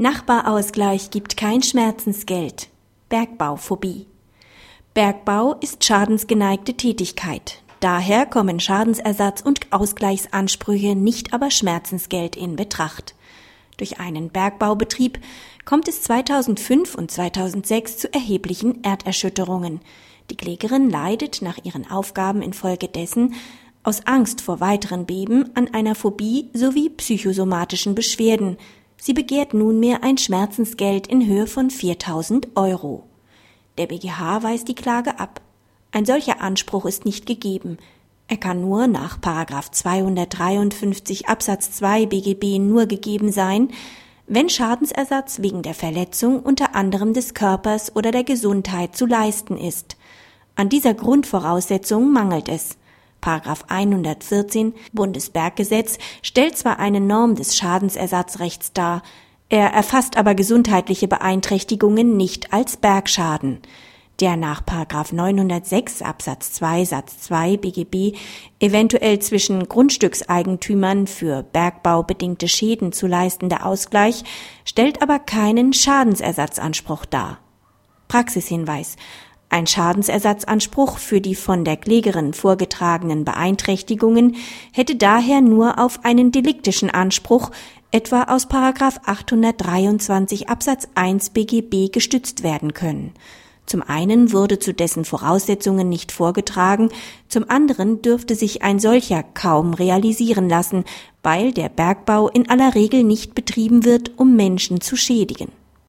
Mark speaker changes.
Speaker 1: Nachbarausgleich gibt kein Schmerzensgeld. Bergbauphobie. Bergbau ist schadensgeneigte Tätigkeit. Daher kommen Schadensersatz und Ausgleichsansprüche, nicht aber Schmerzensgeld in Betracht. Durch einen Bergbaubetrieb kommt es 2005 und 2006 zu erheblichen Erderschütterungen. Die Klägerin leidet nach ihren Aufgaben infolgedessen aus Angst vor weiteren Beben an einer Phobie sowie psychosomatischen Beschwerden, Sie begehrt nunmehr ein Schmerzensgeld in Höhe von 4000 Euro. Der BGH weist die Klage ab. Ein solcher Anspruch ist nicht gegeben. Er kann nur nach 253 Absatz 2 BGB nur gegeben sein, wenn Schadensersatz wegen der Verletzung unter anderem des Körpers oder der Gesundheit zu leisten ist. An dieser Grundvoraussetzung mangelt es. Paragraph 114 Bundesberggesetz stellt zwar eine Norm des Schadensersatzrechts dar, er erfasst aber gesundheitliche Beeinträchtigungen nicht als Bergschaden. Der nach Paragraph 906 Absatz 2 Satz 2 BGB eventuell zwischen Grundstückseigentümern für bergbaubedingte Schäden zu leistende Ausgleich stellt aber keinen Schadensersatzanspruch dar. Praxishinweis ein Schadensersatzanspruch für die von der Klägerin vorgetragenen Beeinträchtigungen hätte daher nur auf einen deliktischen Anspruch, etwa aus 823 Absatz 1 BGB gestützt werden können. Zum einen wurde zu dessen Voraussetzungen nicht vorgetragen, zum anderen dürfte sich ein solcher kaum realisieren lassen, weil der Bergbau in aller Regel nicht betrieben wird, um Menschen zu schädigen